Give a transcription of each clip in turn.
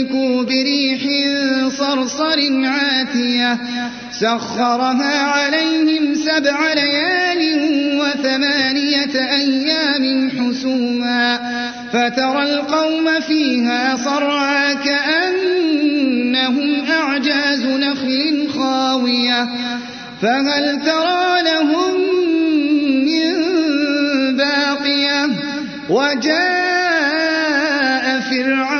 فأهلكوا بريح صرصر عاتية سخرها عليهم سبع ليال وثمانية أيام حسوما. فترى القوم فيها صرعا كأنهم أعجاز نخل خاوية. فهل ترى لهم من باقية؟ وجاء فرعون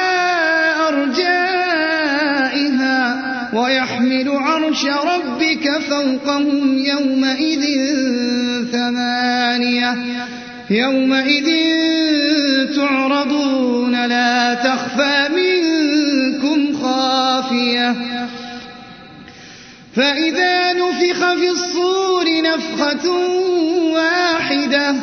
عرش ربك فوقهم يومئذ ثمانية. يومئذ تعرضون لا تخفى منكم خافية. فإذا نفخ في الصور نفخة واحدة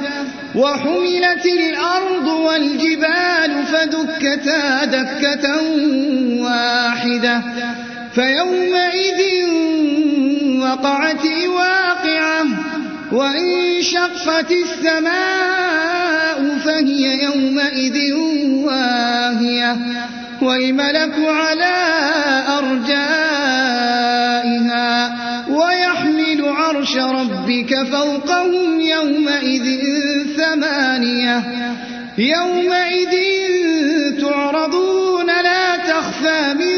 وحملت الأرض والجبال فدكتا دكة واحدة. فيومئذ وقعت واقعة وانشقت السماء فهي يومئذ واهية والملك على أرجائها ويحمل عرش ربك فوقهم يومئذ ثمانية. يومئذ تعرضون لا تخفى منكم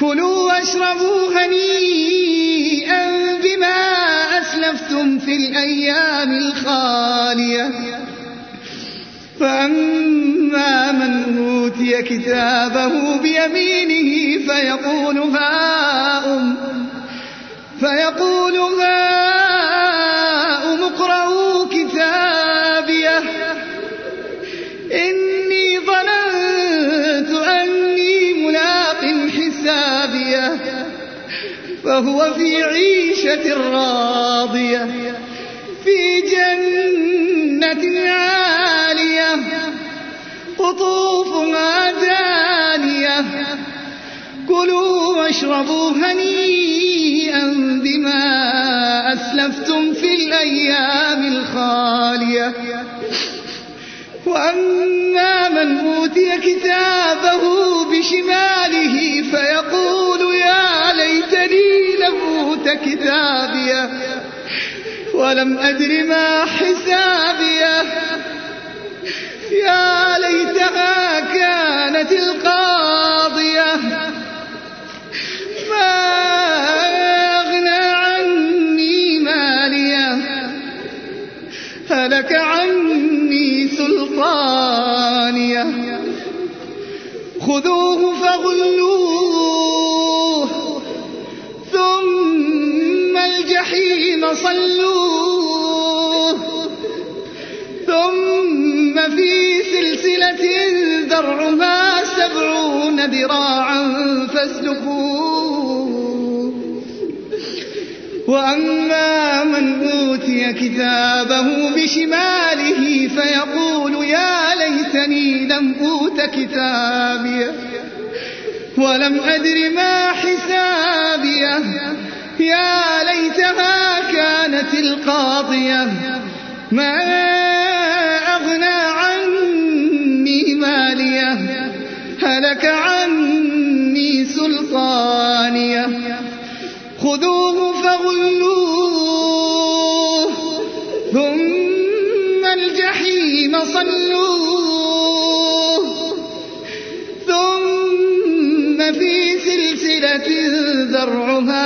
كلوا واشربوا هنيئا بما أسلفتم في الأيام الخالية. فأما من أوتي كتابه بيمينه فيقول هاؤم فيقول هاؤم فهو في عيشة راضية في جنة عالية قطوفها دانية. كلوا واشربوا هنيئا بما أسلفتم في الأيام الخالية. وأما من أوتي كتابه بشماله فيقول كتابيه ولم أدر ما حسابية. يا ليتها كانت القاضية. ما أغنى عني مالية. هلك عني سلطانية. خذوه فغلوه. فصلوه. ثم في سلسلة ذرعها سبعون ذراعا فاسلكوه. وأما من أوتي كتابه بشماله فيقول يا ليتني لم أوت كتابيه ولم أدر ما حسابيه يا ليتها كانت القاضية ما أغنى عني مالية هلك عني سلطانية. خذوه فغلوه ثم الجحيم صلوه. ثم في سلسلة ذرعها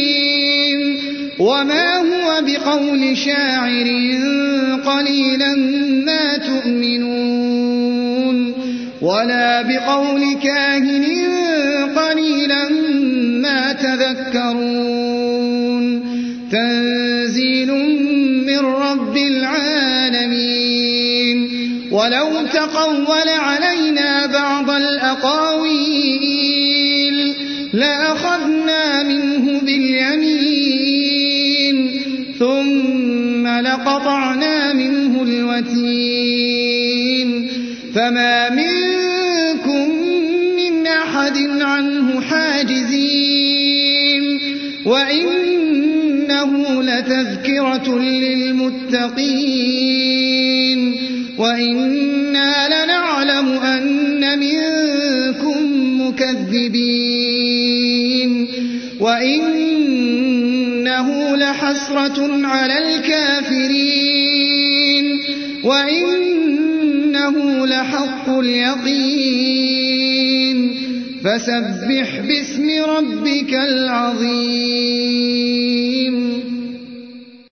وما هو بقول شاعر قليلا ما تؤمنون ولا بقول كاهن قليلا ما تذكرون تنزيل من رب العالمين ولو تقول علينا بعض الأقاويل لأخذنا لقطعنا منه الوتين فما منكم من أحد عنه حاجزين وإنه لتذكرة للمتقين وإنا لنعلم أن منكم مكذبين وإنه لحسرة على الكافرين وإنه لحق اليقين. فسبح باسم ربك العظيم.